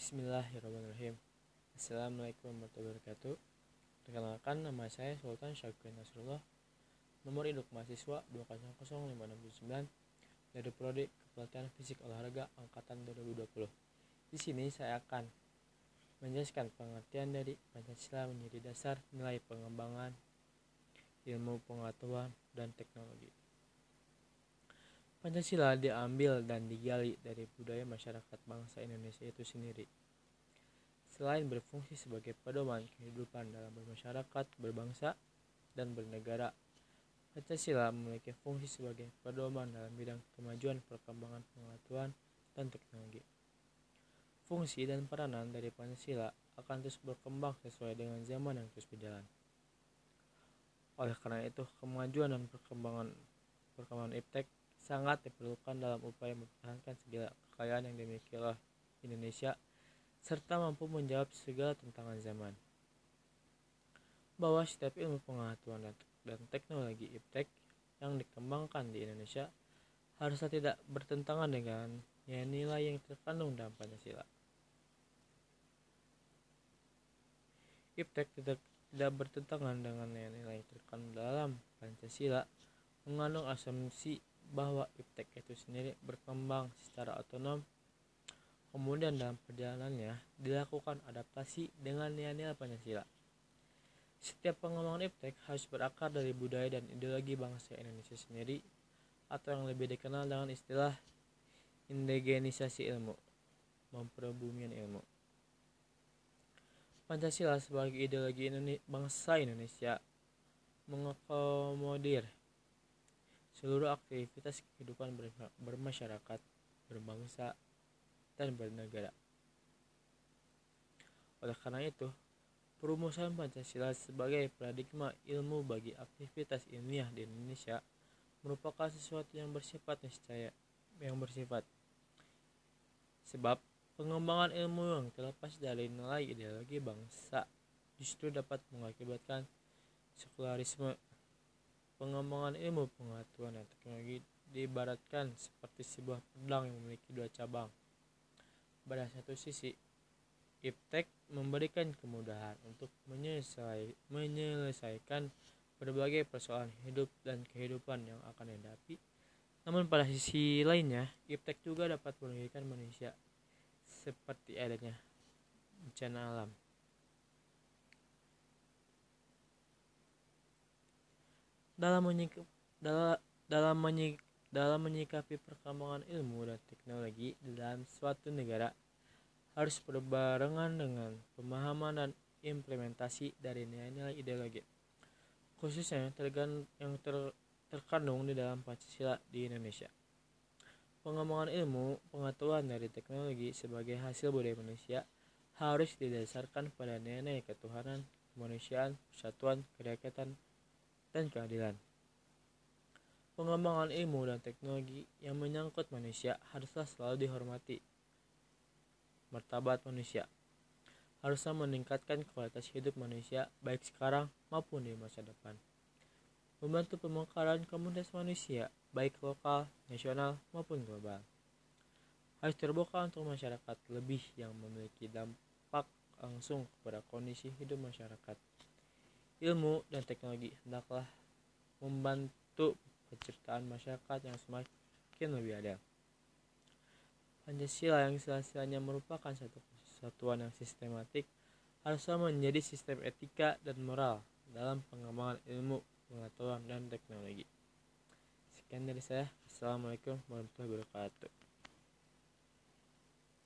Bismillahirrahmanirrahim. Assalamualaikum warahmatullahi wabarakatuh. Perkenalkan nama saya Sultan Syakir Nasrullah. Nomor induk mahasiswa 2005679 Dari Prodi Kepelatihan Fisik Olahraga Angkatan 2020 Di sini saya akan menjelaskan pengertian dari Pancasila menjadi dasar nilai pengembangan ilmu pengetahuan dan teknologi Pancasila diambil dan digali dari budaya masyarakat bangsa Indonesia itu sendiri. Selain berfungsi sebagai pedoman kehidupan dalam bermasyarakat, berbangsa, dan bernegara, Pancasila memiliki fungsi sebagai pedoman dalam bidang kemajuan perkembangan pengetahuan dan teknologi. Fungsi dan peranan dari Pancasila akan terus berkembang sesuai dengan zaman yang terus berjalan. Oleh karena itu, kemajuan dan perkembangan perkembangan iptek sangat diperlukan dalam upaya mempertahankan segala kekayaan yang dimiliki oleh Indonesia serta mampu menjawab segala tantangan zaman. Bahwa setiap ilmu pengetahuan dan teknologi iptek yang dikembangkan di Indonesia harusnya tidak bertentangan dengan nilai yang terkandung dalam Pancasila. Iptek tidak, tidak bertentangan dengan nilai yang terkandung dalam Pancasila mengandung asumsi bahwa iptek itu sendiri berkembang secara otonom kemudian dalam perjalanannya dilakukan adaptasi dengan nilai-nilai Pancasila. Setiap pengembangan iptek harus berakar dari budaya dan ideologi bangsa Indonesia sendiri atau yang lebih dikenal dengan istilah indigenisasi ilmu, memperbumian ilmu. Pancasila sebagai ideologi bangsa Indonesia mengakomodir seluruh aktivitas kehidupan bermasyarakat, berbangsa, dan bernegara. Oleh karena itu, perumusan Pancasila sebagai paradigma ilmu bagi aktivitas ilmiah di Indonesia merupakan sesuatu yang bersifat niscaya, yang bersifat. Sebab pengembangan ilmu yang terlepas dari nilai ideologi bangsa justru dapat mengakibatkan sekularisme Pengembangan ilmu pengetahuan dan teknologi diibaratkan seperti sebuah pedang yang memiliki dua cabang. Pada satu sisi, iptek memberikan kemudahan untuk menyelesaikan berbagai persoalan hidup dan kehidupan yang akan dihadapi. Namun pada sisi lainnya, iptek juga dapat merugikan manusia seperti adanya bencana alam. Dalam menyikap dalam dalam menyik, dalam menyikapi perkembangan ilmu dan teknologi dalam suatu negara harus berbarengan dengan pemahaman dan implementasi dari nilai-nilai ideologi khususnya yang, tergan, yang ter, terkandung di dalam Pancasila di Indonesia. Pengembangan ilmu, pengetahuan dari teknologi sebagai hasil budaya manusia harus didasarkan pada nilai ketuhanan, kemanusiaan, persatuan, kerakyatan, dan keadilan. Pengembangan ilmu dan teknologi yang menyangkut manusia haruslah selalu dihormati. Martabat manusia haruslah meningkatkan kualitas hidup manusia baik sekarang maupun di masa depan. Membantu pemekaran komunitas manusia baik lokal, nasional maupun global. Harus terbuka untuk masyarakat lebih yang memiliki dampak langsung kepada kondisi hidup masyarakat ilmu dan teknologi hendaklah membantu penciptaan masyarakat yang semakin lebih adil. Pancasila yang selesainya merupakan satu kesatuan yang sistematik harusnya menjadi sistem etika dan moral dalam pengembangan ilmu, pengetahuan, dan teknologi. Sekian dari saya. Assalamualaikum warahmatullahi wabarakatuh.